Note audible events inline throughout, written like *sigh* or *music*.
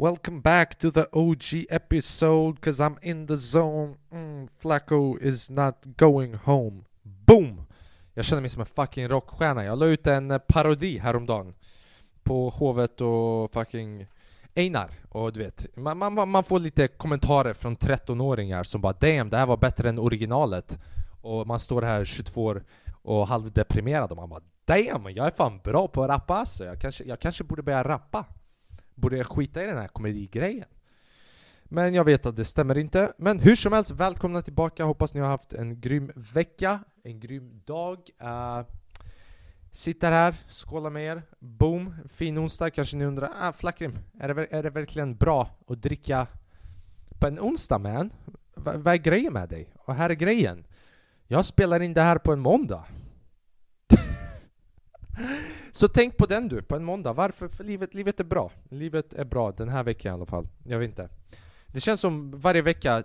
Welcome back to the OG episode cause I'm in the zone. Mm, Flacco is not going home. Boom! Jag känner mig som en fucking rockstjärna. Jag la ut en eh, parodi häromdagen på Hovet och fucking Einar. Och du vet, man, man, man får lite kommentarer från 13-åringar som bara 'Damn, det här var bättre än originalet' Och man står här 22 år och halvdeprimerad och man bara 'Damn, jag är fan bra på att rappa alltså. jag kanske, jag kanske borde börja rappa' Borde jag skita i den här komedigrejen? Men jag vet att det stämmer inte. Men hur som helst, välkomna tillbaka. Hoppas ni har haft en grym vecka, en grym dag. Uh, sitter här, skålar med er. Boom! Fin onsdag. Kanske ni undrar, ah, Flackrim, är det, är det verkligen bra att dricka på en onsdag man? V vad är grejen med dig? Och här är grejen. Jag spelar in det här på en måndag. *laughs* Så tänk på den du, på en måndag. Varför? För livet, livet är bra. Livet är bra den här veckan i alla fall. Jag vet inte. Det känns som varje vecka,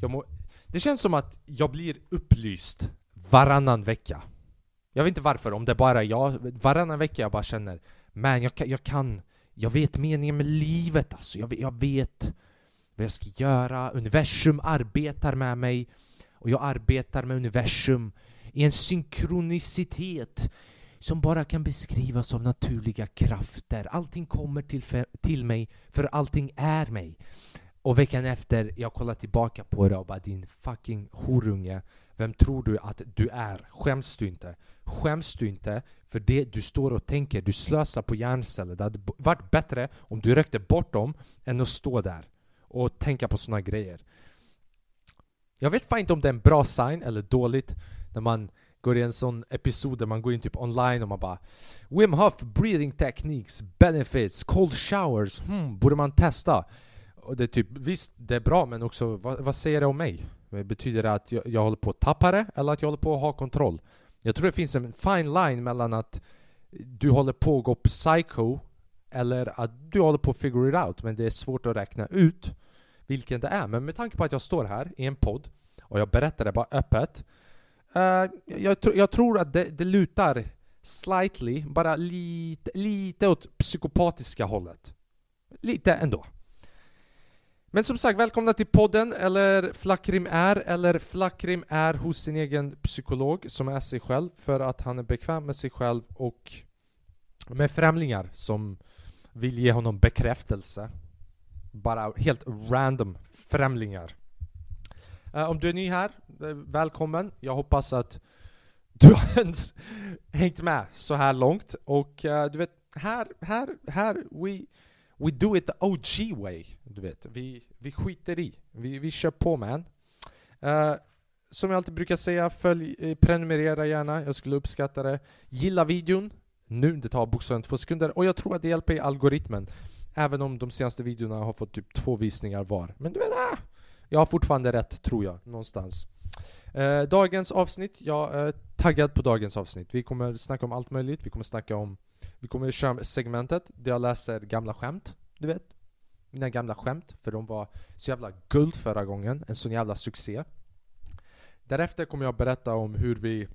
jag må, det känns som att jag blir upplyst varannan vecka. Jag vet inte varför, om det bara är jag. Varannan vecka jag bara känner, man jag, jag kan, jag vet meningen med livet alltså. Jag, jag vet vad jag ska göra. Universum arbetar med mig. Och jag arbetar med universum i en synkronicitet som bara kan beskrivas av naturliga krafter. Allting kommer till, till mig för allting är mig. Och veckan efter, jag kollar tillbaka på det och bara din fucking horunge. Vem tror du att du är? Skäms du inte? Skäms du inte för det du står och tänker? Du slösar på hjärnceller. Det hade varit bättre om du rökte bort dem än att stå där och tänka på såna grejer. Jag vet fan inte om det är en bra sign eller dåligt när man går i en sån episod där man går in typ online och man bara Wim Hof breathing techniques, benefits, cold showers, hmm, borde man testa? Och det är typ, visst det är bra men också vad, vad säger det om mig? Betyder det att jag, jag håller på att tappa det eller att jag håller på att ha kontroll? Jag tror det finns en fine line mellan att du håller på att gå psycho eller att du håller på att figure it out men det är svårt att räkna ut vilken det är. Men med tanke på att jag står här i en podd och jag berättar det bara öppet Uh, jag, jag, tror att det, det lutar slightly, bara lite, lite åt psykopatiska hållet. Lite ändå. Men som sagt, välkomna till podden, eller Flackrim är, eller Flackrim är hos sin egen psykolog som är sig själv för att han är bekväm med sig själv och med främlingar som vill ge honom bekräftelse. Bara helt random främlingar. Uh, om du är ny här, uh, välkommen. Jag hoppas att *laughs* du har ens hängt med så här långt. Och uh, du vet, här, här, här, we, we do it the OG way. Du vet, vi, vi skiter i. Vi, vi kör på man. som jag alltid brukar säga, följ, prenumerera gärna. Jag skulle uppskatta det. Gilla videon. Nu, det tar bokstavligen två sekunder. Och jag tror att det hjälper i algoritmen. Även om de senaste videorna har fått typ två visningar var. Men du vet, ah, jag har fortfarande rätt, tror jag, någonstans. Eh, dagens avsnitt, jag är eh, taggad på dagens avsnitt. Vi kommer snacka om allt möjligt, vi kommer snacka om... Vi kommer köra segmentet där jag läser gamla skämt, du vet. Mina gamla skämt, för de var så jävla guld förra gången, en sån jävla succé. Därefter kommer jag berätta om hur vi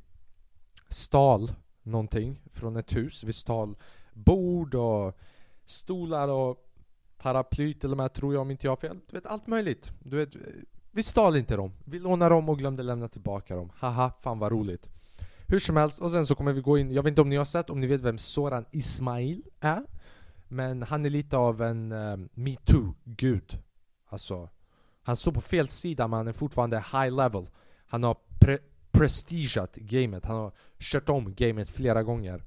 stal någonting från ett hus. Vi stal bord och stolar och paraply till och med tror jag om inte jag har fel. Du vet allt möjligt. Du vet, vi stal inte dem. Vi lånade dem och glömde lämna tillbaka dem. Haha, fan vad roligt. Hur som helst, och sen så kommer vi gå in, jag vet inte om ni har sett, om ni vet vem Soran Ismail är? Men han är lite av en uh, metoo-gud. Alltså, han står på fel sida men han är fortfarande high level. Han har pre prestigeat gamet, han har kört om gamet flera gånger.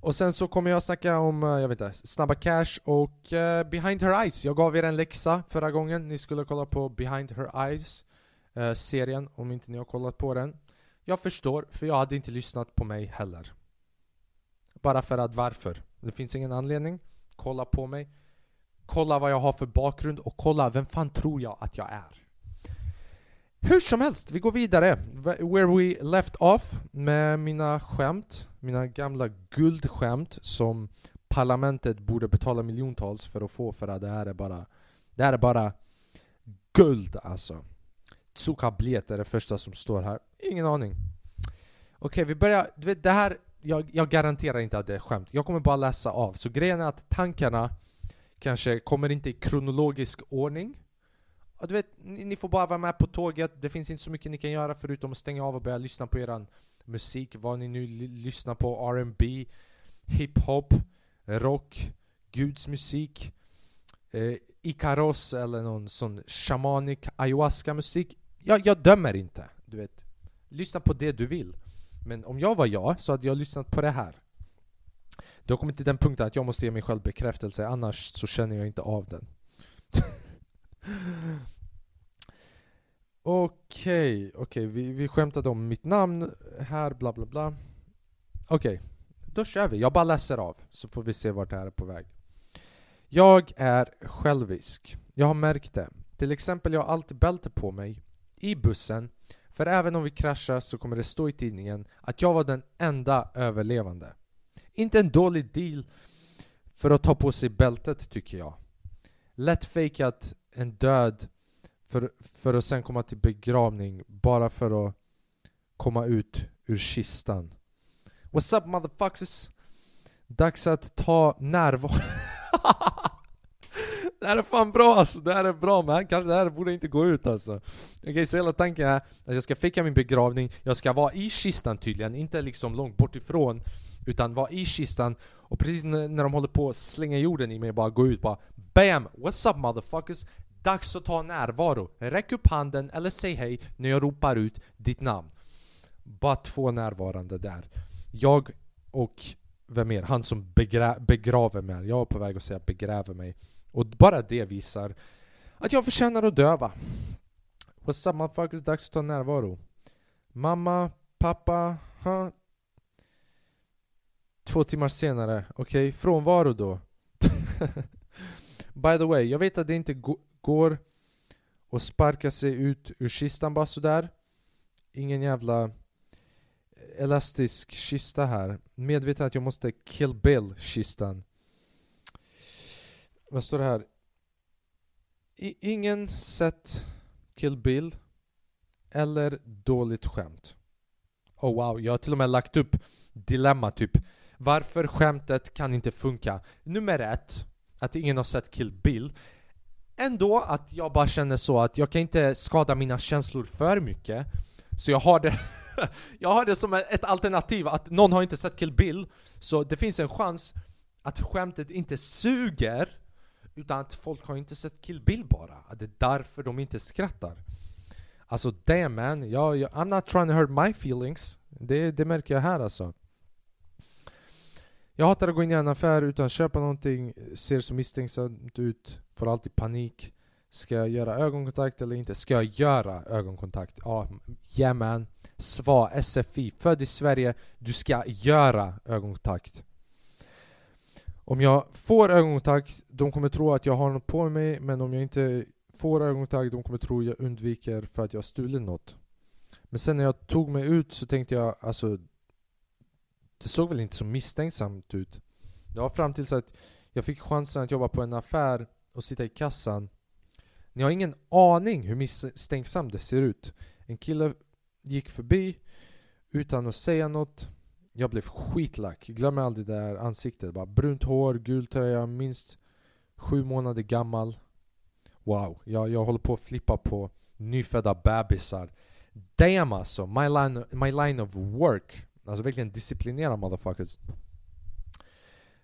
Och sen så kommer jag snacka om, eh, jag vet inte, Snabba Cash och uh, Behind Her Eyes. Jag gav er en läxa förra gången, ni skulle kolla på Behind Her Eyes uh, serien, om inte ni har kollat på den. Jag förstår, för jag hade inte lyssnat på mig heller. Bara för att varför? Det finns ingen anledning. Kolla på mig. Kolla vad jag har för bakgrund och kolla vem fan tror jag att jag är. Hur som helst, vi går vidare. Where we left off med mina skämt, mina gamla guldskämt som parlamentet borde betala miljontals för att få för att det här är bara Det här är bara guld alltså. Tsukablet är det första som står här. Ingen aning. Okej, okay, vi börjar. Du vet, det här... Jag, jag garanterar inte att det är skämt. Jag kommer bara läsa av. Så grejen är att tankarna kanske kommer inte i kronologisk ordning. Ja, du vet, ni, ni får bara vara med på tåget, det finns inte så mycket ni kan göra förutom att stänga av och börja lyssna på eran musik, vad ni nu lyssnar på, R&B, hiphop, rock, Guds musik, eh, Ikaros eller någon sån shamanic ayahuasca musik. Jag, jag dömer inte, du vet. Lyssna på det du vill. Men om jag var jag så hade jag lyssnat på det här. Du har kommit till den punkten att jag måste ge mig själv bekräftelse, annars så känner jag inte av den. *laughs* Okej, okay, okej, okay. vi, vi skämtade om mitt namn här, bla bla bla. Okej, okay. då kör vi. Jag bara läser av, så får vi se vart det här är på väg. Jag är självisk. Jag har märkt det. Till exempel, jag har alltid bälte på mig i bussen för även om vi kraschar så kommer det stå i tidningen att jag var den enda överlevande. Inte en dålig deal för att ta på sig bältet tycker jag. Lätt fejkat en död för, för att sen komma till begravning bara för att komma ut ur kistan. What's up motherfuckers? Dags att ta närvaro. *laughs* det här är fan bra alltså, det här är bra man, kanske det här borde inte gå ut alltså Okej, okay, så hela tanken är att jag ska fika min begravning, jag ska vara i kistan tydligen, inte liksom långt bort ifrån Utan vara i kistan, och precis när de håller på att slänga jorden i mig, bara gå ut bara BAM! What's up motherfuckers? Dags att ta närvaro. Räck upp handen eller säg hej när jag ropar ut ditt namn. Bara två närvarande där. Jag och vem mer? Han som begra begraver mig. Jag är på väg att säga begräver mig. Och bara det visar att jag förtjänar att döva. What's up motherfuckers? Dags att ta närvaro. Mamma, pappa, huh? Två timmar senare, okej? Okay. Frånvaro då. *laughs* By the way, jag vet att det inte går och sparkar sig ut ur kistan bara sådär. Ingen jävla elastisk kista här. Medveten att jag måste kill bill kistan. Vad står det här? I, ingen sett Kill Bill eller dåligt skämt. Oh wow, jag har till och med lagt upp dilemma typ Varför skämtet kan inte funka? Nummer ett, att ingen har sett Kill Bill Ändå att jag bara känner så att jag kan inte skada mina känslor för mycket Så jag har det *laughs* Jag har det som ett alternativ att någon har inte sett Kill Bill Så det finns en chans att skämtet inte suger utan att folk har inte sett Kill Bill bara. Att Det är därför de inte skrattar. Alltså damn man, jag, jag, I'm not trying to hurt my feelings. Det, det märker jag här alltså. Jag hatar att gå in i en affär utan att köpa någonting, ser så misstänksamt ut, får alltid panik. Ska jag göra ögonkontakt eller inte? Ska jag göra ögonkontakt? Ja, yeah man. SVA, SFI, född i Sverige, du ska göra ögonkontakt. Om jag får ögonkontakt, de kommer tro att jag har något på mig men om jag inte får ögonkontakt, de kommer tro att jag undviker för att jag har stulit något. Men sen när jag tog mig ut så tänkte jag alltså det såg väl inte så misstänksamt ut. Det var fram tills att jag fick chansen att jobba på en affär och sitta i kassan. Ni har ingen aning hur misstänksamt det ser ut. En kille gick förbi utan att säga något jag blev skitlack. Glömmer aldrig det där ansiktet. Bara brunt hår, gul tröja, minst sju månader gammal. Wow, jag, jag håller på att flippa på nyfödda bebisar. Damn alltså, my line, my line of work. Alltså verkligen disciplinera motherfuckers.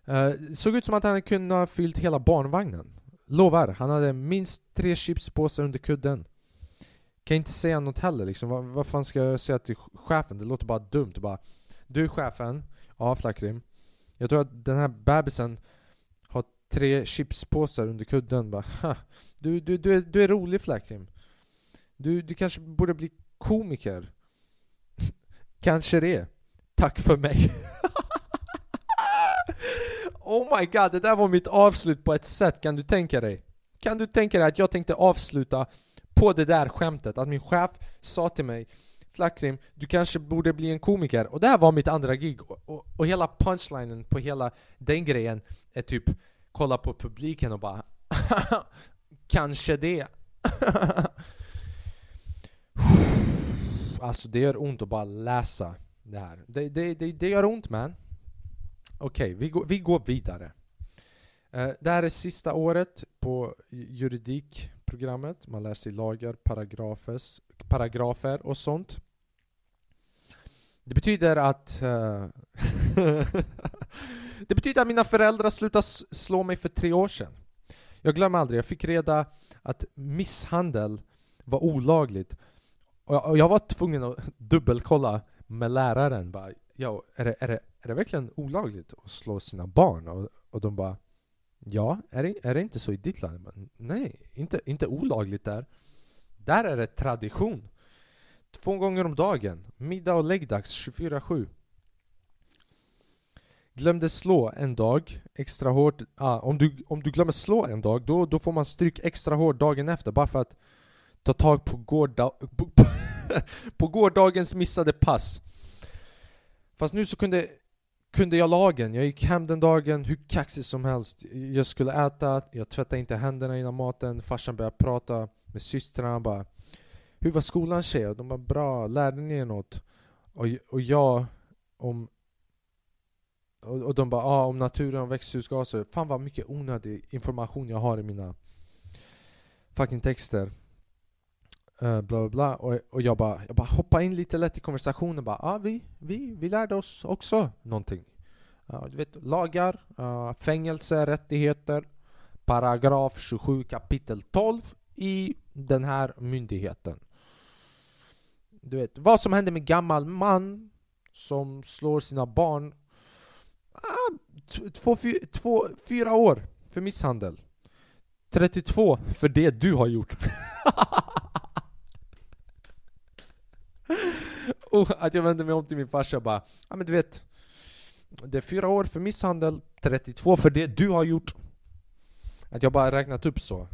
Uh, såg ut som att han kunde ha fyllt hela barnvagnen. Lovar, han hade minst tre chipspåsar under kudden. Kan inte säga något heller liksom. Vad, vad fan ska jag säga till chefen? Det låter bara dumt. Bara, du chefen. Ja, Flakrim. Jag tror att den här bebisen har tre chipspåsar under kudden. Bara, du, du, du, är, du är rolig Flakrim. Du, du kanske borde bli komiker. *laughs* kanske det. Tack för mig. oh my god, det där var mitt avslut på ett sätt, kan du tänka dig? Kan du tänka dig att jag tänkte avsluta på det där skämtet? Att min chef sa till mig Flackrim, du kanske borde bli en komiker. Och det här var mitt andra gig. Och, och, och hela punchlinen på hela den grejen är typ kolla på publiken och bara *laughs* Kanske det. *laughs* alltså det gör ont att bara läsa det här. Det, det, det, det gör ont man. Okej, okay, vi, går, vi går vidare. Eh, det här är sista året på juridikprogrammet. Man lär sig lagar, paragrafer och sånt. Det betyder att... Uh, *laughs* det betyder att mina föräldrar slutade slå mig för tre år sedan. Jag glömmer aldrig, jag fick reda att misshandel var olagligt. Och jag var tvungen att dubbelkolla med läraren. Bara, ja, är, det, är, det, är det verkligen olagligt att slå sina barn? Och, och de bara Ja, är det, är det inte så i ditt land? Bara, Nej, inte, inte olagligt där. Där är det tradition. Två gånger om dagen. Middag och läggdags 24-7. Glömde slå en dag extra hårt. Ah, om, du, om du glömmer slå en dag, då, då får man stryk extra hårt dagen efter bara för att ta tag på, gårda, på, på *laughs* På gårdagens missade pass. Fast nu så kunde, kunde jag lagen. Jag gick hem den dagen hur kaxig som helst. Jag skulle äta, jag tvättade inte händerna innan maten. Farsan började prata med systrarna. Bara, hur var skolan tjejer? De var bra, lärde ni er något? Och, och jag om och, och de bara ah, om naturen och växthusgaser. Fan vad mycket onödig information jag har i mina fucking texter. Uh, bla bla bla. Och, och jag bara, jag bara hoppade in lite lätt i konversationen. Bara, ah, vi, vi, vi lärde oss också någonting. Uh, du vet, lagar, uh, fängelse, rättigheter. Paragraf 27 kapitel 12 i den här myndigheten. Du vet, vad som händer med gammal man som slår sina barn. Ah, två, två, fyra år för misshandel. 32 för det du har gjort. *laughs* och att jag vände mig om till min farsa och bara Ja men du vet Det är fyra år för misshandel, 32 för det du har gjort. Att jag bara räknat upp så.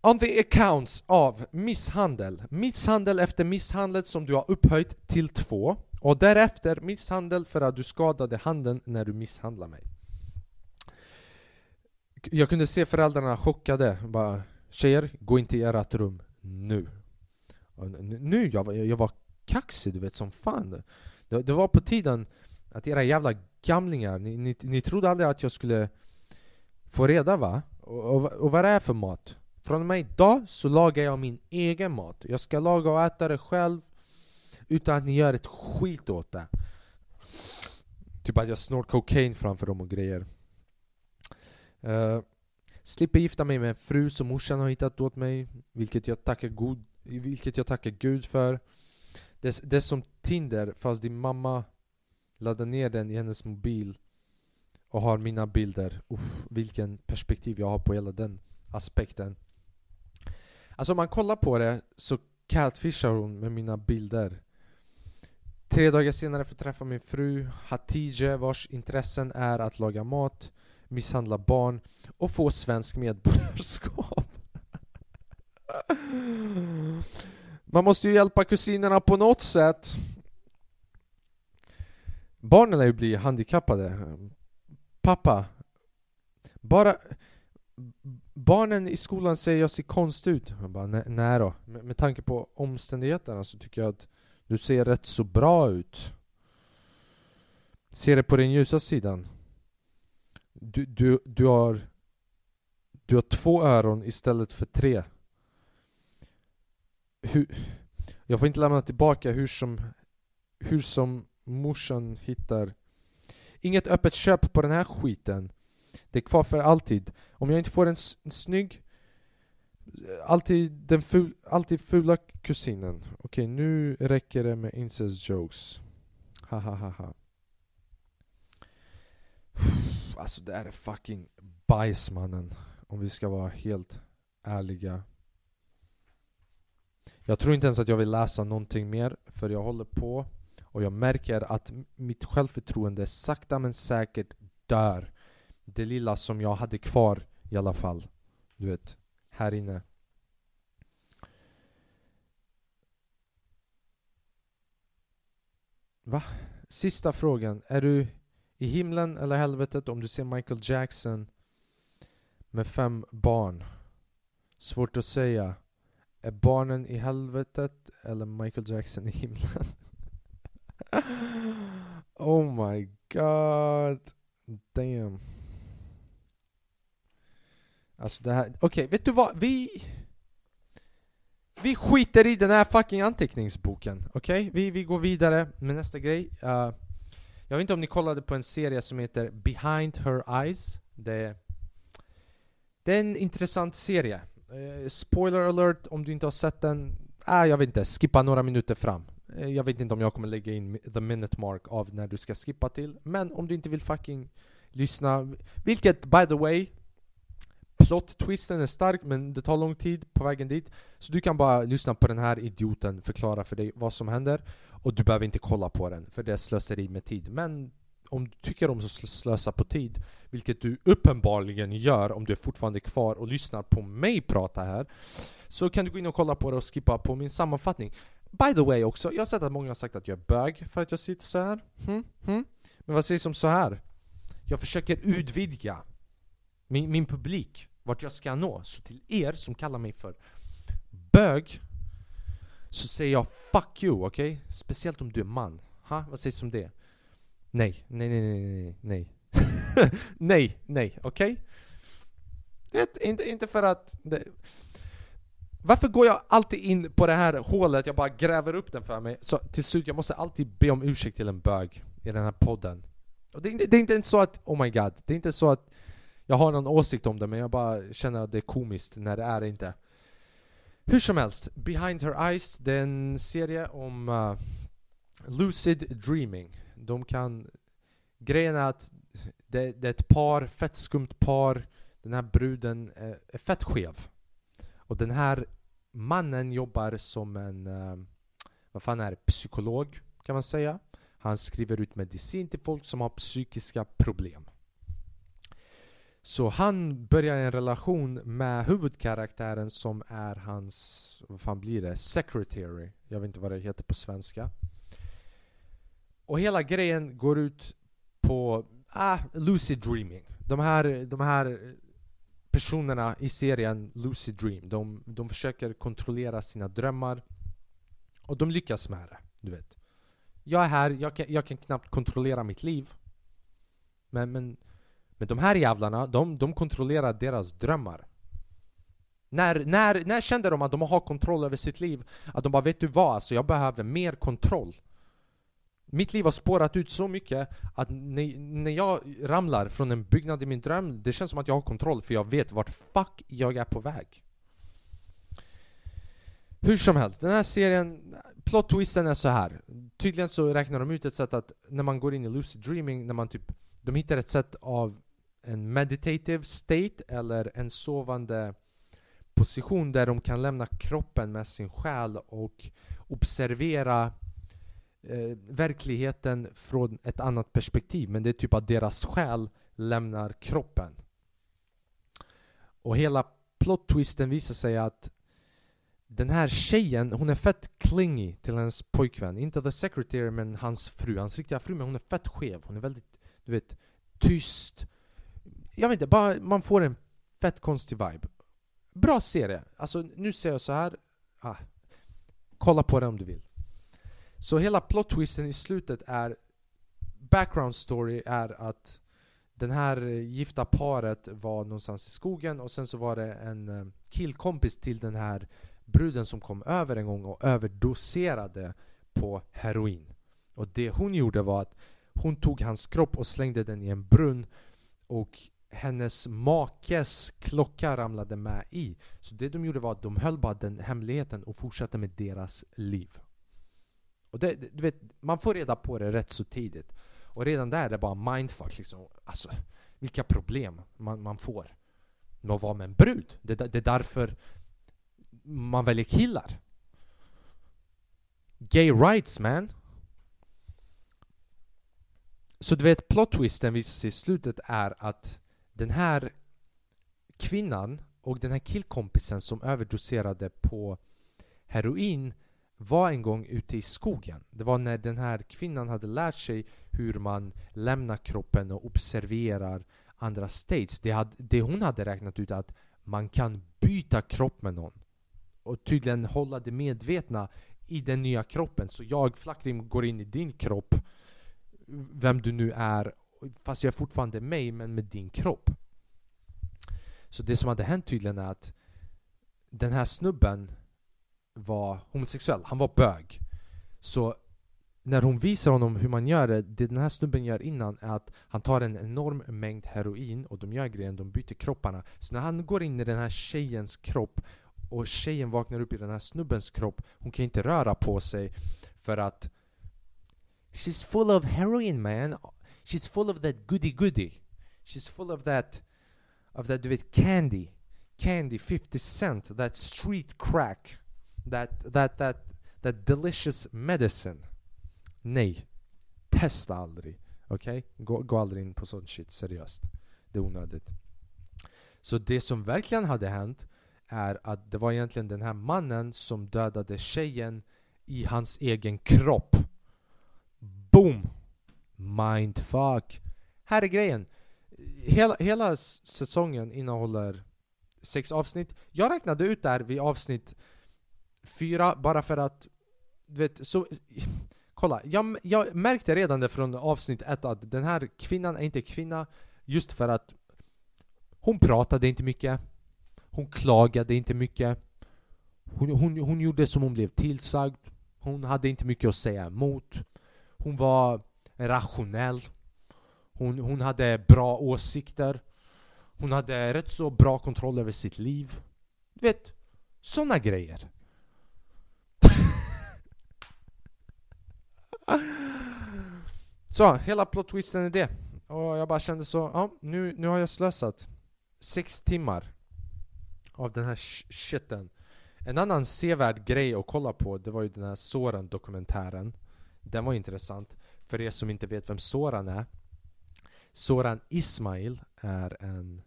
On the accounts av misshandel. Misshandel efter misshandel som du har upphöjt till två Och därefter misshandel för att du skadade handen när du misshandlade mig. Jag kunde se föräldrarna chockade. Bara Tjejer, gå inte i ert rum nu nu jag var, jag var kaxig du vet som fan det, det var på tiden att era jävla gamlingar, ni, ni, ni trodde aldrig att jag skulle få reda va? Och, och, och vad är för mat? Från och med idag så lagar jag min egen mat Jag ska laga och äta det själv Utan att ni gör ett skit åt det Typ att jag snor kokain framför dem och grejer uh, Slipper gifta mig med en fru som morsan har hittat åt mig Vilket jag tackar god vilket jag tackar gud för. Det, det är som Tinder fast din mamma laddar ner den i hennes mobil och har mina bilder. Uff, vilken perspektiv jag har på hela den aspekten. Alltså om man kollar på det så catfishar hon med mina bilder. Tre dagar senare får jag träffa min fru Hatice vars intressen är att laga mat, misshandla barn och få svensk medborgarskap. Man måste ju hjälpa kusinerna på något sätt. Barnen är ju blir handikappade. Pappa, bara... Barnen i skolan säger jag ser konstig ut. Jag bara, nej då. Med, med tanke på omständigheterna så tycker jag att du ser rätt så bra ut. Se det på den ljusa sidan. Du, du, du har... Du har två öron istället för tre hur, jag får inte lämna tillbaka hur som, hur som morsan hittar. Inget öppet köp på den här skiten. Det är kvar för alltid. Om jag inte får en, en snygg Alltid den ful, alltid fula kusinen. Okej, nu räcker det med incest jokes. Ha ha ha ha. Alltså det här är fucking bajs mannen. Om vi ska vara helt ärliga jag tror inte ens att jag vill läsa någonting mer för jag håller på och jag märker att mitt självförtroende sakta men säkert dör. Det lilla som jag hade kvar i alla fall. Du vet, här inne. Va? Sista frågan. Är du i himlen eller helvetet om du ser Michael Jackson med fem barn? Svårt att säga. Är barnen i helvetet eller Michael Jackson i himlen? *laughs* oh my god. Damn. Alltså det här, okej, vet du vad? Vi... Vi skiter i den här fucking anteckningsboken, okej? Vi, vi går vidare med nästa grej. Uh, jag vet inte om ni kollade på en serie som heter Behind Her Eyes. Det, det är en intressant serie. Eh, spoiler alert om du inte har sett den. äh, jag vet inte, skippa några minuter fram. Eh, jag vet inte om jag kommer lägga in the minute mark av när du ska skippa till. Men om du inte vill fucking lyssna, vilket by the way Plot-twisten är stark men det tar lång tid på vägen dit Så du kan bara lyssna på den här idioten förklara för dig vad som händer Och du behöver inte kolla på den för det är slöseri med tid Men om du tycker om att slösa på tid Vilket du uppenbarligen gör om du är fortfarande kvar och lyssnar på mig prata här Så kan du gå in och kolla på det och skippa på min sammanfattning By the way också, jag har sett att många har sagt att jag är bög för att jag sitter så här. Hmm? Hmm? Men vad sägs om så här? Jag försöker utvidga min, min publik, vart jag ska nå. Så till er som kallar mig för bög, så säger jag 'fuck you' okej? Okay? Speciellt om du är man. Ha? Vad sägs om det? Nej, nej, nej, nej, nej, nej, *laughs* nej, nej, okej? Okay? Inte, inte för att... Det... Varför går jag alltid in på det här hålet, jag bara gräver upp den för mig? Så till slut, jag måste alltid be om ursäkt till en bög i den här podden. Och det, är inte, det är inte så att, oh my god, det är inte så att jag har någon åsikt om det men jag bara känner att det är komiskt när det är inte. Hur som helst, Behind Her Eyes, det är en serie om uh, lucid dreaming. De kan... Grejen är att det, det, är ett par, fett skumt par. Den här bruden är, är fett skev. Och den här mannen jobbar som en... Eh, vad fan är det? Psykolog kan man säga. Han skriver ut medicin till folk som har psykiska problem. Så han börjar en relation med huvudkaraktären som är hans, vad fan blir det? Secretary. Jag vet inte vad det heter på svenska. Och hela grejen går ut på ah, lucid dreaming. De här, de här personerna i serien Lucid Dream, de, de försöker kontrollera sina drömmar. Och de lyckas med det, du vet. Jag är här, jag kan, jag kan knappt kontrollera mitt liv. Men, men men de här jävlarna, de, de kontrollerar deras drömmar. När, när, när kände de att de har kontroll över sitt liv? Att de bara vet du vad, alltså jag behöver mer kontroll. Mitt liv har spårat ut så mycket att när, när jag ramlar från en byggnad i min dröm, det känns som att jag har kontroll för jag vet vart fuck jag är på väg. Hur som helst, den här serien, plot twisten är så här. Tydligen så räknar de ut ett sätt att när man går in i lucid dreaming, när man typ de hittar ett sätt av en meditative state eller en sovande position där de kan lämna kroppen med sin själ och observera eh, verkligheten från ett annat perspektiv. Men det är typ att deras själ lämnar kroppen. Och hela plot-twisten visar sig att den här tjejen, hon är fett clingy till hennes pojkvän. Inte the secretary men hans fru, hans riktiga fru. Men hon är fett skev. Hon är väldigt, du vet, tyst jag vet inte, bara man får en fett konstig vibe. Bra serie. Alltså nu säger jag så här. Ah, kolla på den om du vill. Så hela plot twisten i slutet är Background story är att den här gifta paret var någonstans i skogen och sen så var det en eh, killkompis till den här bruden som kom över en gång och överdoserade på heroin. Och det hon gjorde var att hon tog hans kropp och slängde den i en brunn och hennes makes klocka ramlade med i. Så det de gjorde var att de höll bara den hemligheten och fortsatte med deras liv. Och det, du vet, man får reda på det rätt så tidigt. Och redan där är det bara mindfuck liksom. Alltså, vilka problem man, man får med att vara med en brud. Det, det är därför man väljer killar. Gay rights man. Så du vet, plot twisten vi ser i slutet är att den här kvinnan och den här killkompisen som överdoserade på heroin var en gång ute i skogen. Det var när den här kvinnan hade lärt sig hur man lämnar kroppen och observerar andra states. Det, hade, det hon hade räknat ut att man kan byta kropp med någon. Och tydligen hålla det medvetna i den nya kroppen. Så jag, Flackrim, går in i din kropp, vem du nu är, fast jag är fortfarande mig, men med din kropp. Så det som hade hänt tydligen är att den här snubben var homosexuell, han var bög. Så när hon visar honom hur man gör det, det den här snubben gör innan är att han tar en enorm mängd heroin och de gör grejen, de byter kropparna. Så när han går in i den här tjejens kropp och tjejen vaknar upp i den här snubbens kropp, hon kan inte röra på sig för att She's full of heroin man. She's full of that goody goody. She's full of that of that du vet candy. Candy 50 cent. That street crack. That, that, that, that delicious medicine. Nej. Testa aldrig. Okej? Okay? Gå, gå aldrig in på sån shit seriöst. Det är onödigt. Så det som verkligen hade hänt är att det var egentligen den här mannen som dödade tjejen i hans egen kropp. Boom! Mindfuck. Här är grejen. Hela, hela säsongen innehåller sex avsnitt. Jag räknade ut där vid avsnitt fyra bara för att... Du vet, så... Kolla, jag, jag märkte redan det från avsnitt ett att den här kvinnan är inte kvinna just för att hon pratade inte mycket. Hon klagade inte mycket. Hon, hon, hon gjorde som hon blev tillsagd. Hon hade inte mycket att säga emot. Hon var rationell. Hon, hon hade bra åsikter. Hon hade rätt så bra kontroll över sitt liv. Du vet, såna grejer. *laughs* så, hela plot twisten är det. Och jag bara kände så, ja, nu, nu har jag slösat sex timmar av den här shiten. En annan sevärd grej att kolla på, det var ju den här Soran-dokumentären. Den var intressant. För er som inte vet vem Soran är. Soran Ismail är en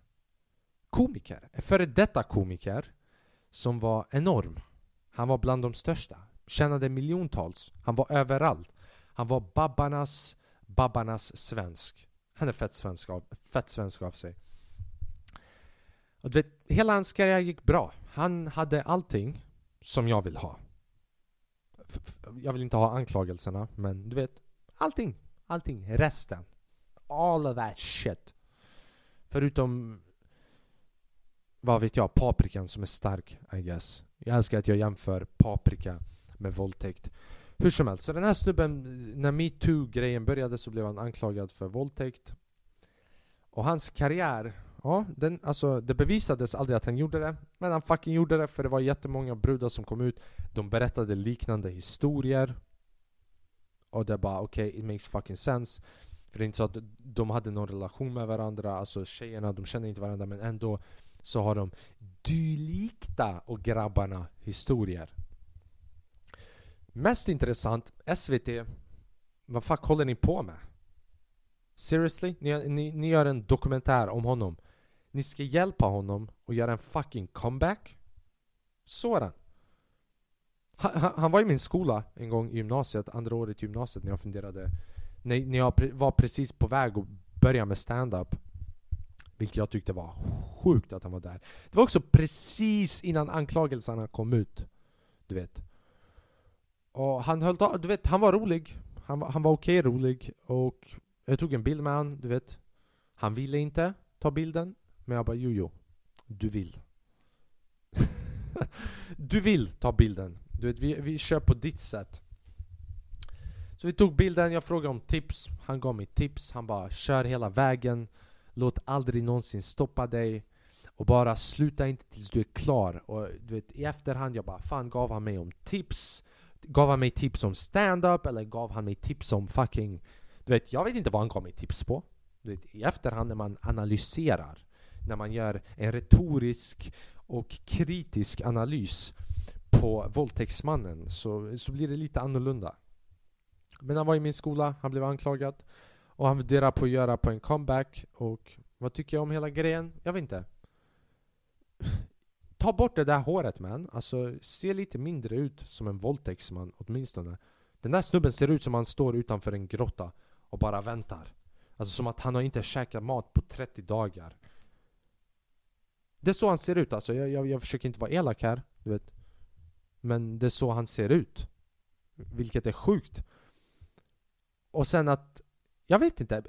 komiker. En före detta komiker som var enorm. Han var bland de största. Tjänade miljontals. Han var överallt. Han var babbarnas, babbarnas svensk. Han är fett svensk av, fett svensk av sig. Och du vet, hela hans karriär gick bra. Han hade allting som jag vill ha. Jag vill inte ha anklagelserna, men du vet, allting. Allting. Resten. All of that shit. Förutom, vad vet jag, paprikan som är stark, I guess. Jag älskar att jag jämför paprika med våldtäkt. Hur som helst, så den här snubben, när metoo-grejen började så blev han anklagad för våldtäkt. Och hans karriär Ja, den, alltså, det bevisades aldrig att han gjorde det, men han fucking gjorde det för det var jättemånga brudar som kom ut. De berättade liknande historier. Och det bara okej, okay, it makes fucking sense. För det är inte så att de hade någon relation med varandra, alltså tjejerna, de känner inte varandra men ändå så har de dylika och grabbarna historier. Mest intressant, SVT, vad fuck håller ni på med? Seriously? Ni, ni, ni gör en dokumentär om honom. Ni ska hjälpa honom och göra en fucking comeback. Sådan. Han, han, var i min skola en gång i gymnasiet, andra året i gymnasiet när jag funderade när, när jag var precis på väg att börja med stand-up Vilket jag tyckte var sjukt att han var där Det var också precis innan anklagelserna kom ut Du vet och han höll du vet, han var rolig Han, han var okej okay, rolig och jag tog en bild med honom, du vet Han ville inte ta bilden men jag bara jo, jo. Du vill. *laughs* du vill ta bilden. Du vet, vi, vi kör på ditt sätt. Så vi tog bilden, jag frågade om tips. Han gav mig tips. Han bara kör hela vägen. Låt aldrig någonsin stoppa dig. Och bara sluta inte tills du är klar. Och du vet, i efterhand jag bara fan gav han mig om tips? Gav han mig tips om stand-up? Eller gav han mig tips om fucking... Du vet, jag vet inte vad han gav mig tips på. Du vet, I efterhand när man analyserar när man gör en retorisk och kritisk analys på våldtäktsmannen så, så blir det lite annorlunda. Men han var i min skola, han blev anklagad och han funderar på att göra på en comeback och vad tycker jag om hela grejen? Jag vet inte. Ta bort det där håret man, alltså se lite mindre ut som en våldtäktsman åtminstone. Den där snubben ser ut som han står utanför en grotta och bara väntar. Alltså som att han har inte käkat mat på 30 dagar. Det är så han ser ut alltså. Jag, jag, jag försöker inte vara elak här, du vet. Men det är så han ser ut. Vilket är sjukt. Och sen att... Jag vet inte.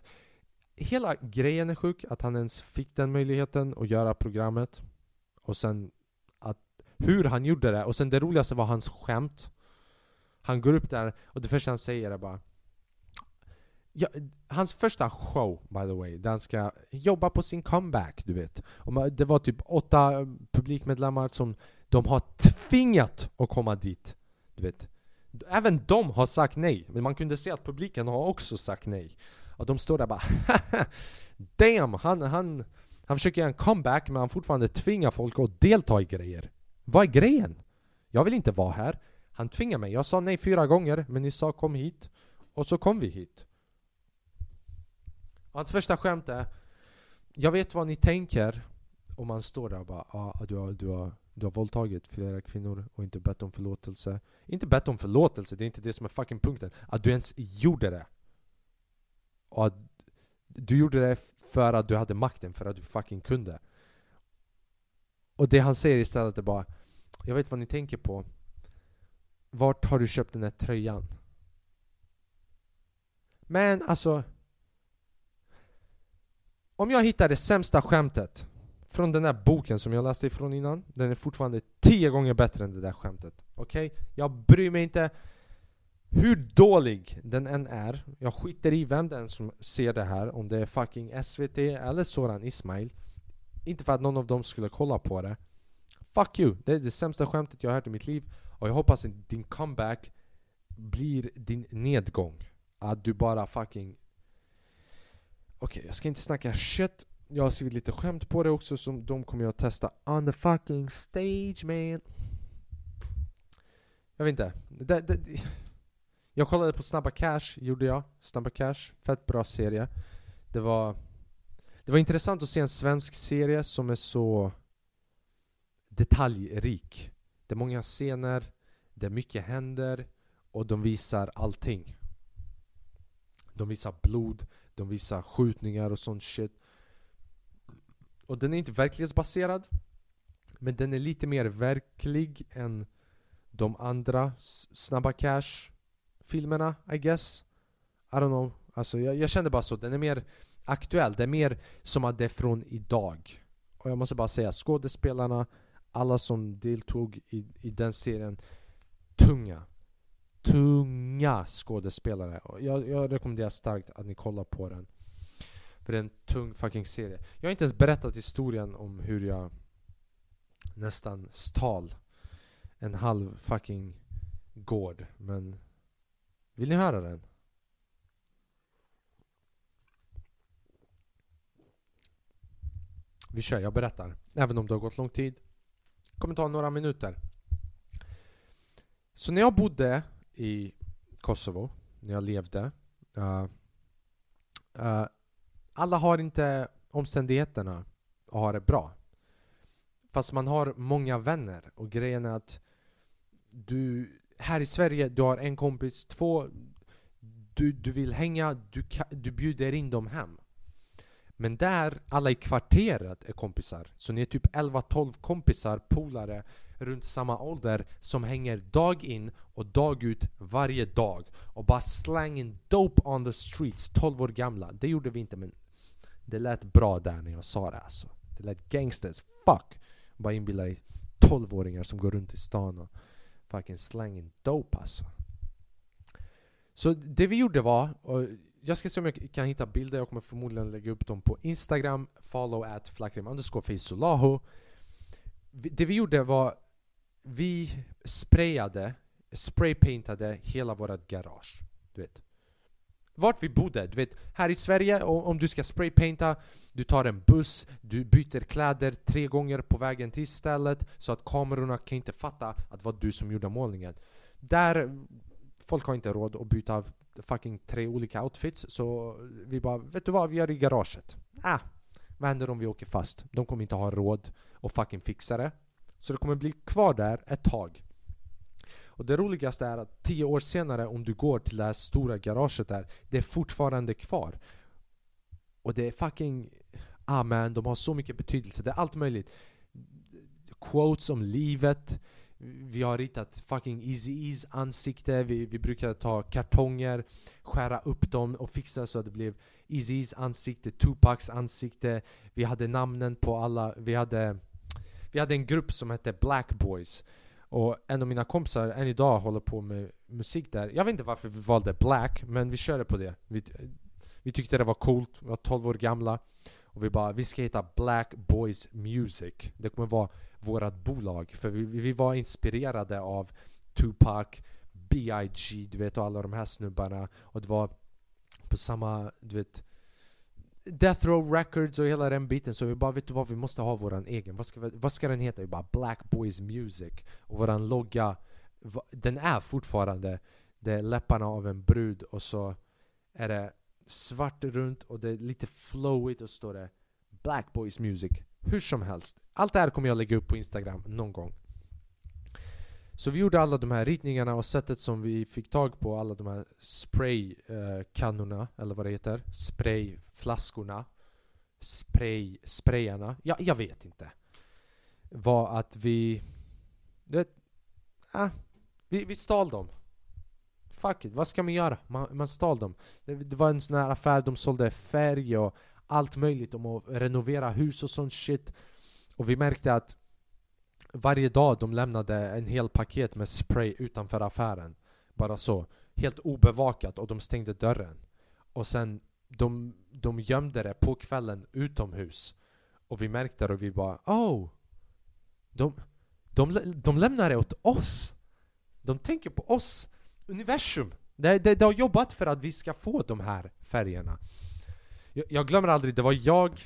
hela grejen är sjuk, att han ens fick den möjligheten att göra programmet. Och sen hur han gjorde det, och sen det roligaste var hans skämt. Han går upp där och det första han säger är bara Ja, hans första show, by the way, där han ska jobba på sin comeback, du vet. Och det var typ åtta publikmedlemmar som de har tvingat att komma dit. Du vet. Även de har sagt nej, men man kunde se att publiken har också sagt nej. Och de står där bara *laughs* Damn! Han, han, han försöker göra en comeback men han fortfarande tvingar folk att delta i grejer. Vad är grejen? Jag vill inte vara här. Han tvingar mig. Jag sa nej fyra gånger, men ni sa kom hit. Och så kom vi hit. Hans första skämt är Jag vet vad ni tänker om man står där och bara ah, du, har, du, har, du har våldtagit flera kvinnor och inte bett om förlåtelse. Inte bett om förlåtelse, det är inte det som är fucking punkten. Att du ens gjorde det. Och att du gjorde det för att du hade makten, för att du fucking kunde. Och det han säger istället är bara Jag vet vad ni tänker på. Vart har du köpt den här tröjan? Men alltså Om jag hittar det sämsta skämtet från den där boken som jag läste ifrån innan Den är fortfarande tio gånger bättre än det där skämtet Okej? Okay? Jag bryr mig inte hur dålig den än är Jag skiter i vem den som ser det här Om det är fucking SVT eller Soran Ismail inte för att någon av dem skulle kolla på det. Fuck you! Det är det sämsta skämtet jag har hört i mitt liv. Och jag hoppas att din comeback blir din nedgång. Att du bara fucking Okej, okay, jag ska inte snacka shit. Jag har skrivit lite skämt på det också som de kommer jag att testa on the fucking stage man. Jag vet inte. Det, det, Jag kollade på Snabba Cash, gjorde jag. Snabba Cash, fett bra serie. Det var det var intressant att se en svensk serie som är så detaljrik. Det är många scener, det är mycket händer och de visar allting. De visar blod, de visar skjutningar och sånt shit. Och den är inte verklighetsbaserad Men den är lite mer verklig än de andra Snabba Cash filmerna, I guess. I don't know, alltså jag, jag kände bara så, den är mer aktuell, det är mer som att det är från idag. Och jag måste bara säga, skådespelarna, alla som deltog i, i den serien Tunga. Tunga skådespelare. Jag, jag rekommenderar starkt att ni kollar på den. För det är en tung fucking serie. Jag har inte ens berättat historien om hur jag nästan stal en halv fucking gård Men vill ni höra den? Vi kör, jag berättar. Även om det har gått lång tid. Det kommer ta några minuter. Så när jag bodde i Kosovo, när jag levde. Uh, uh, alla har inte omständigheterna att ha det bra. Fast man har många vänner och grejen är att du här i Sverige, du har en kompis, två du, du vill hänga, du, du bjuder in dem hem men där, alla i kvarteret är kompisar Så ni är typ 11-12 kompisar, polare runt samma ålder som hänger dag in och dag ut varje dag och bara slänger dope on the streets, 12 år gamla Det gjorde vi inte men det lät bra där när jag sa det alltså Det lät gangsters, fuck! Bara inbilla dig 12-åringar som går runt i stan och fucking slanging dope alltså. Så det vi gjorde var, och jag ska se om jag kan hitta bilder, jag kommer förmodligen lägga upp dem på Instagram, follow at flakrim underscore. Det vi gjorde var, vi sprayade, spraypaintade hela vårt garage. Du vet vart vi bodde. Du vet, här i Sverige, om du ska spraypainta, du tar en buss, du byter kläder tre gånger på vägen till stället så att kamerorna kan inte fatta att det var du som gjorde målningen. Där, folk har inte råd att byta fucking tre olika outfits så vi bara, vet du vad, vi gör det i garaget. Ah, vad händer om vi åker fast? De kommer inte ha råd att fucking fixa det. Så det kommer bli kvar där ett tag. Och det roligaste är att tio år senare om du går till det här stora garaget där, det är fortfarande kvar. Och det är fucking... Ah man, de har så mycket betydelse. Det är allt möjligt. Quotes om livet. Vi har ritat fucking Easy-E's ansikte. Vi, vi brukade ta kartonger, skära upp dem och fixa så att det blev Easys ansikte, Tupacs ansikte. Vi hade namnen på alla. Vi hade, vi hade en grupp som hette Black Boys. Och en av mina kompisar än idag håller på med musik där. Jag vet inte varför vi valde Black, men vi körde på det. Vi, vi tyckte det var coolt, vi var 12 år gamla. Och vi bara, vi ska heta Black Boys Music. Det kommer vara vårat bolag. För vi, vi var inspirerade av Tupac, B.I.G. Du vet och alla de här snubbarna. Och det var på samma, du vet Death Row Records och hela den biten så vi bara vet du vad, vi måste ha våran egen. Vad ska, vi, vad ska den heta? Vi bara Black Boys Music. Och våran logga, den är fortfarande det är läpparna av en brud och så är det svart runt och det är lite flowigt och står det Black Boys Music. Hur som helst. Allt det här kommer jag lägga upp på Instagram någon gång. Så vi gjorde alla de här ritningarna och sättet som vi fick tag på alla de här spraykannorna, eh, eller vad det heter, sprayflaskorna, spray, sprayarna, ja, jag vet inte. Var att vi... Det, äh, vi, vi stal dem. Fuck it, vad ska man göra? Man, man stal dem. Det, det var en sån här affär, de sålde färg och allt möjligt om att renovera hus och sånt shit. Och vi märkte att varje dag de lämnade en hel paket med spray utanför affären. Bara så. Helt obevakat och de stängde dörren. Och sen de, de gömde det på kvällen utomhus. Och vi märkte det och vi bara oh! De, de, de lämnar det åt oss! De tänker på oss! Universum! Det, det, det har jobbat för att vi ska få de här färgerna. Jag, jag glömmer aldrig, det var jag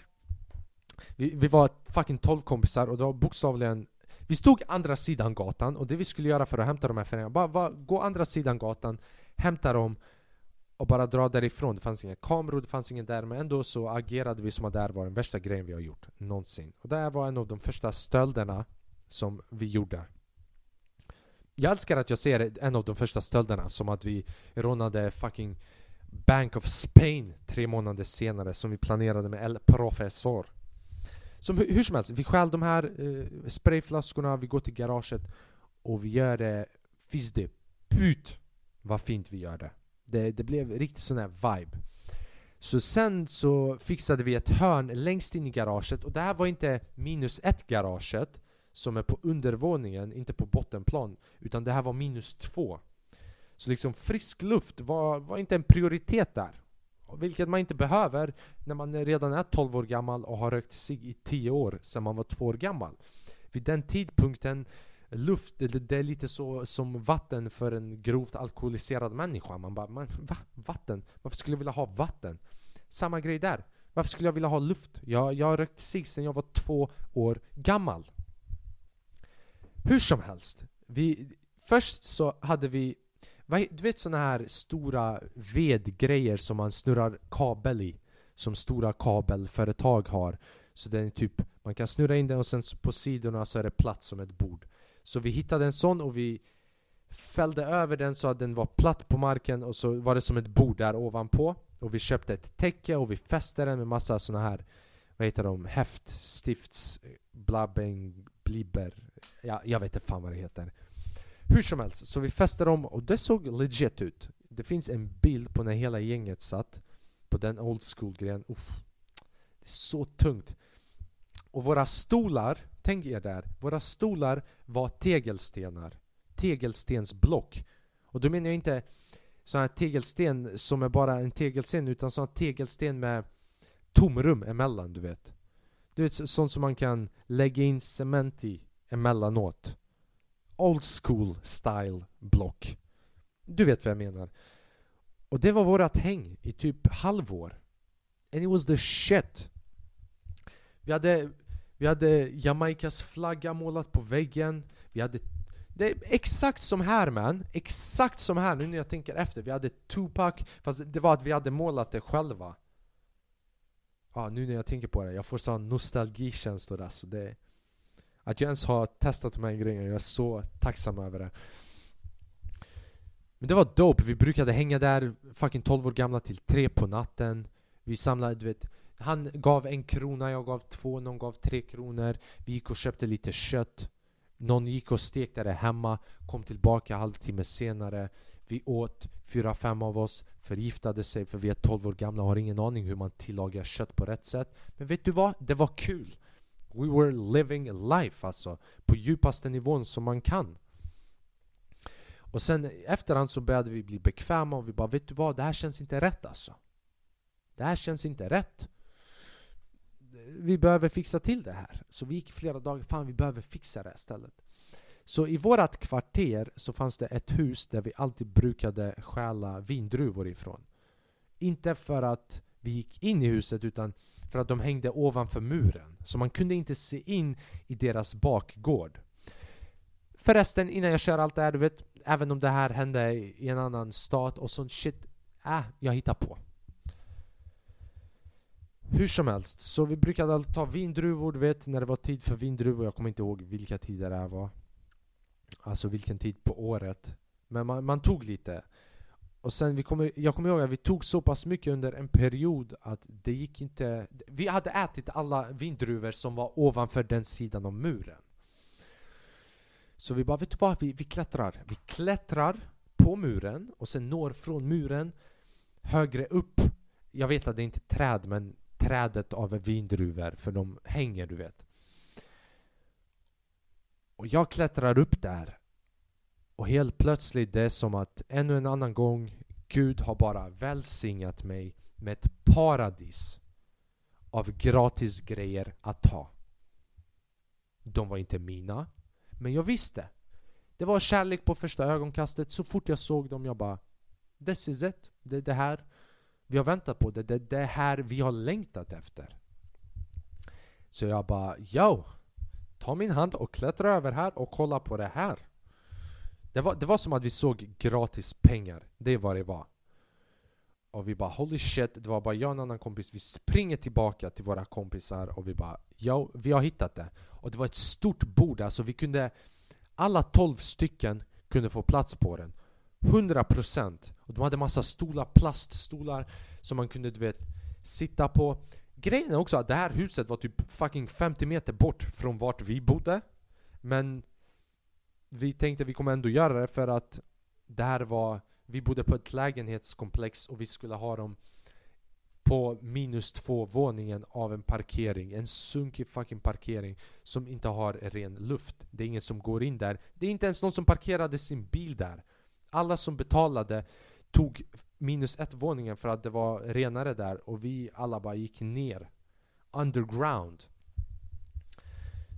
vi, vi var fucking 12 kompisar och det var bokstavligen vi stod andra sidan gatan och det vi skulle göra för att hämta de här färgerna, bara, bara gå andra sidan gatan, hämta dem och bara dra därifrån. Det fanns inga kameror, det fanns ingen där men ändå så agerade vi som att det här var den värsta grejen vi har gjort någonsin. Och det här var en av de första stölderna som vi gjorde. Jag älskar att jag ser en av de första stölderna som att vi rånade fucking Bank of Spain tre månader senare som vi planerade med El Professor. Som hur, som helst, vi stjäl de här eh, sprayflaskorna, vi går till garaget och vi gör det Finns de put vad fint vi gör det. Det, det blev riktigt sån här vibe. Så sen så fixade vi ett hörn längst in i garaget och det här var inte minus ett garaget som är på undervåningen, inte på bottenplan. Utan det här var minus två. Så liksom frisk luft var, var inte en prioritet där. Vilket man inte behöver när man redan är 12 år gammal och har rökt sig i 10 år sedan man var 2 år gammal. Vid den tidpunkten, luft, det, är lite så som vatten för en grovt alkoholiserad människa. Man bara, man, va? Vatten? Varför skulle jag vilja ha vatten? Samma grej där. Varför skulle jag vilja ha luft? Jag, jag har rökt sig sedan jag var 2 år gammal. Hur som helst. Vi, först så hade vi du vet såna här stora vedgrejer som man snurrar kabel i? Som stora kabelföretag har. Så den är typ, man kan snurra in den och sen på sidorna så är det platt som ett bord. Så vi hittade en sån och vi fällde över den så att den var platt på marken och så var det som ett bord där ovanpå. Och vi köpte ett täcke och vi fäste den med massa såna här vad heter de? Häftstifts.. blabbing, blibber. Ja, jag vet inte fan vad det heter. Hur som helst, så vi fäste dem och det såg legit ut. Det finns en bild på när hela gänget satt på den old school grejen. Det är så tungt. Och våra stolar, tänk er där, våra stolar var tegelstenar. Tegelstensblock. Och då menar jag inte sån här tegelsten som är bara en tegelsten utan sån här tegelsten med tomrum emellan, du vet. Du vet, sånt som man kan lägga in cement i emellanåt old school style block. Du vet vad jag menar. Och det var vårat häng i typ halvår. And it was the shit. Vi hade, vi hade Jamaicas flagga målat på väggen. Vi hade det är exakt som här man, exakt som här nu när jag tänker efter. Vi hade Tupac, fast det var att vi hade målat det själva. Ja, nu när jag tänker på det, jag får sån nostalgikänslor alltså. Det, att jag ens har testat de här grejerna, jag är så tacksam över det. Men det var dope, vi brukade hänga där fucking 12 år gamla till 3 på natten. Vi samlade, du vet, han gav en krona, jag gav två, någon gav tre kronor. Vi gick och köpte lite kött. Någon gick och stekte det hemma, kom tillbaka halvtimme senare. Vi åt, fyra, fem av oss förgiftade sig för vi är 12 år gamla och har ingen aning hur man tillagar kött på rätt sätt. Men vet du vad? Det var kul! We were living life alltså, på djupaste nivån som man kan. Och sen efterhand så började vi bli bekväma och vi bara vet du vad, det här känns inte rätt alltså. Det här känns inte rätt. Vi behöver fixa till det här. Så vi gick flera dagar, fan vi behöver fixa det här istället. Så i vårt kvarter så fanns det ett hus där vi alltid brukade stjäla vindruvor ifrån. Inte för att vi gick in i huset utan för att de hängde ovanför muren. Så man kunde inte se in i deras bakgård. Förresten, innan jag kör allt det här, du vet, även om det här hände i en annan stat och sånt shit, äh, jag hittar på. Hur som helst, så vi brukade alltid ta vindruvor, du vet, när det var tid för vindruvor. Jag kommer inte ihåg vilka tider det här var. Alltså vilken tid på året. Men man, man tog lite. Och sen vi kommer, jag kommer ihåg att vi tog så pass mycket under en period att det gick inte... Vi hade ätit alla vindruvor som var ovanför den sidan av muren. Så vi bara, vet du vad? Vi, vi klättrar. Vi klättrar på muren och sen når från muren högre upp. Jag vet att det inte är träd, men trädet av vindruvor, för de hänger du vet. Och jag klättrar upp där och helt plötsligt det är som att ännu en annan gång Gud har bara välsignat mig med ett paradis av gratis grejer att ta. De var inte mina, men jag visste. Det var kärlek på första ögonkastet. Så fort jag såg dem, jag bara This is it. Det är det här vi har väntat på. Det är det, det här vi har längtat efter. Så jag bara Yo! Ta min hand och klättra över här och kolla på det här. Det var, det var som att vi såg gratis pengar. Det är vad det var. Och vi bara holy shit, det var bara jag och en annan kompis. Vi springer tillbaka till våra kompisar och vi bara Yo, vi har hittat det. Och det var ett stort bord, alltså vi kunde Alla 12 stycken kunde få plats på den 100% Och de hade massa stolar, plaststolar Som man kunde du vet Sitta på Grejen är också att det här huset var typ fucking 50 meter bort från vart vi bodde Men vi tänkte vi kommer ändå göra det för att Det här var Vi bodde på ett lägenhetskomplex och vi skulle ha dem på minus två våningen av en parkering. En sunkig fucking parkering som inte har ren luft. Det är ingen som går in där. Det är inte ens någon som parkerade sin bil där. Alla som betalade tog minus ett våningen för att det var renare där och vi alla bara gick ner. Underground.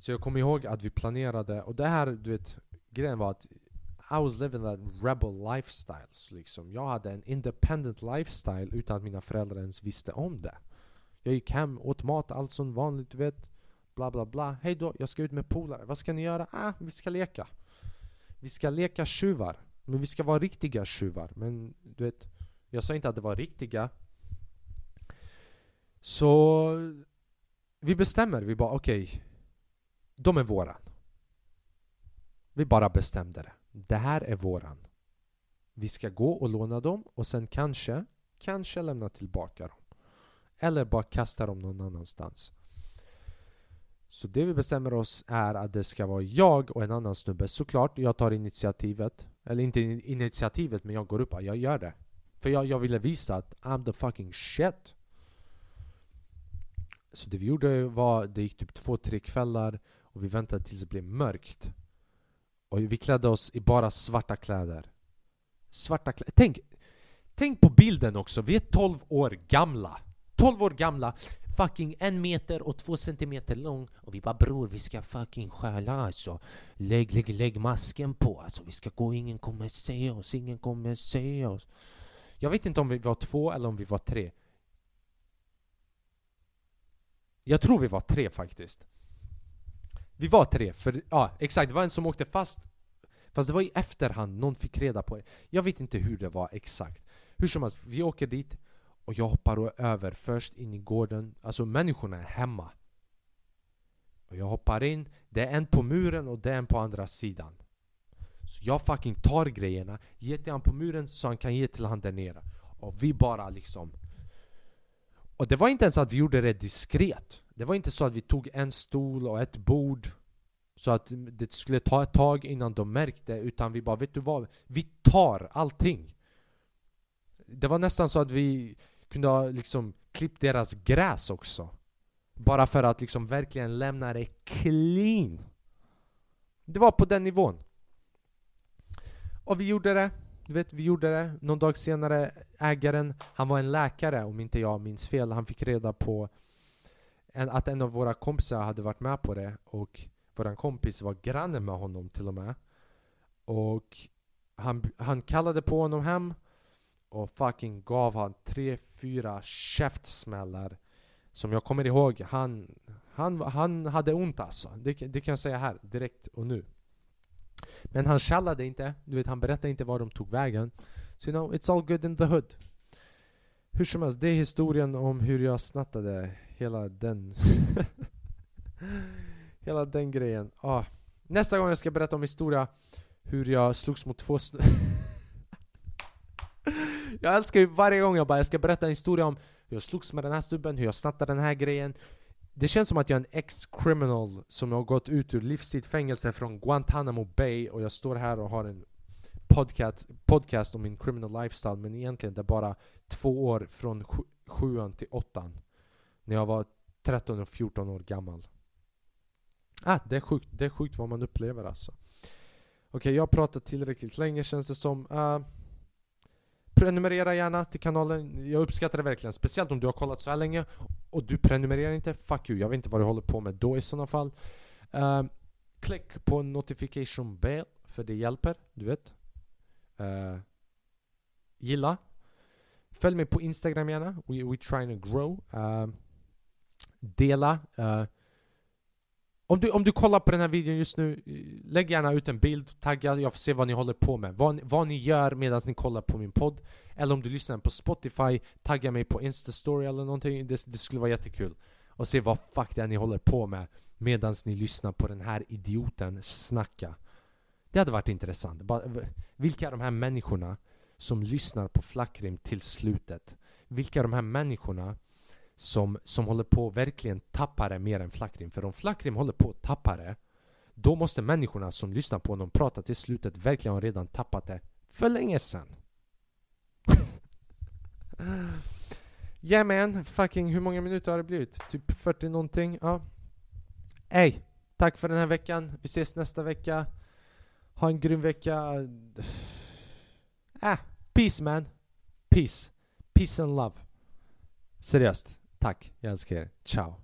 Så jag kommer ihåg att vi planerade, och det här, du vet, grejen var att i was living that rebel lifestyle. liksom. Jag hade en independent lifestyle utan att mina föräldrar ens visste om det. Jag gick hem, åt mat, allt som vanligt, du vet. Bla bla bla. Hej då, jag ska ut med polare. Vad ska ni göra? Ah, vi ska leka. Vi ska leka tjuvar. Men vi ska vara riktiga tjuvar. Men du vet, jag sa inte att det var riktiga. Så vi bestämmer, vi bara okej. Okay, de är våran. Vi bara bestämde det. Det här är våran. Vi ska gå och låna dem och sen kanske, kanske lämna tillbaka dem. Eller bara kasta dem någon annanstans. Så det vi bestämmer oss är att det ska vara jag och en annan snubbe. Såklart, jag tar initiativet. Eller inte initiativet, men jag går upp och jag gör det. För jag, jag ville visa att I'm the fucking shit. Så det vi gjorde var, det gick typ två, tre kvällar och vi väntade tills det blev mörkt. Och vi klädde oss i bara svarta kläder. Svarta kläder. Tänk, tänk på bilden också, vi är 12 år gamla. 12 år gamla, fucking en meter och två centimeter lång. Och vi bara bror, vi ska fucking stjäla alltså. Lägg, lägg, lägg masken på alltså. Vi ska gå, ingen kommer se oss, ingen kommer se oss. Jag vet inte om vi var två eller om vi var tre. Jag tror vi var tre faktiskt. Vi var tre, för ja exakt, det var en som åkte fast. Fast det var i efterhand, någon fick reda på det. Jag vet inte hur det var exakt. Hur som helst, vi åker dit och jag hoppar över först in i gården. Alltså människorna är hemma. Och jag hoppar in, det är en på muren och det är en på andra sidan. Så jag fucking tar grejerna, ger till han på muren så han kan ge till han där nere. Och vi bara liksom och det var inte ens att vi gjorde det diskret. Det var inte så att vi tog en stol och ett bord Så att det skulle ta ett tag innan de märkte, utan vi bara vet du vad? Vi tar allting! Det var nästan så att vi kunde ha liksom klippt deras gräs också. Bara för att liksom verkligen lämna det clean. Det var på den nivån. Och vi gjorde det. Du vet, vi gjorde det. Någon dag senare, ägaren, han var en läkare om inte jag minns fel. Han fick reda på en, att en av våra kompisar hade varit med på det och våran kompis var granne med honom till och med. Och han, han kallade på honom hem och fucking gav han tre, fyra käftsmällar som jag kommer ihåg, han, han, han hade ont alltså. Det, det kan jag säga här, direkt och nu. Men han tjallade inte, du vet han berättade inte var de tog vägen. Så you know, it's all good in the hood. Hur som helst, det är historien om hur jag snattade hela den... *laughs* hela den grejen. Ah. Nästa gång jag ska berätta om historia hur jag slogs mot två snu... *laughs* Jag älskar ju varje gång jag bara jag ska berätta en historia om hur jag slogs med den här stubben, hur jag snattade den här grejen det känns som att jag är en ex-criminal som har gått ut ur livstidsfängelse från Guantanamo Bay och jag står här och har en podcast, podcast om min criminal lifestyle men egentligen det är bara två år från sju, sjuan till åttan När jag var 13 och 14 år gammal. Ah, det är sjukt, det är sjukt vad man upplever alltså. Okej, okay, jag har pratat tillräckligt länge känns det som. Uh, Prenumerera gärna till kanalen, jag uppskattar det verkligen. Speciellt om du har kollat så här länge och du prenumererar inte, fuck you. Jag vet inte vad du håller på med då i sådana fall. Uh, klick på notification bell, för det hjälper, du vet. Uh, gilla. Följ mig på Instagram gärna, we, we trying to grow. Uh, dela. Om du, om du kollar på den här videon just nu, eh, lägg gärna ut en bild, tagga, jag får se vad ni håller på med. Vad, vad ni gör medan ni kollar på min podd. Eller om du lyssnar på Spotify, tagga mig på Instastory eller någonting. Det, det skulle vara jättekul. Och se vad fuck det är ni håller på med medan ni lyssnar på den här idioten snacka. Det hade varit intressant. Vilka är de här människorna som lyssnar på Flackrim till slutet? Vilka är de här människorna som, som håller på verkligen tappa det mer än Flackrim. För om Flackrim håller på att tappa det, då måste människorna som lyssnar på honom prata till slutet verkligen ha redan tappat det för länge sedan. *laughs* yeah man, fucking hur många minuter har det blivit? Typ 40 någonting? Ja. Ey, tack för den här veckan. Vi ses nästa vecka. Ha en grym vecka. Äh, *sighs* peace man. Peace. Peace and love. Seriöst. Tack, jag älskar er. Ciao.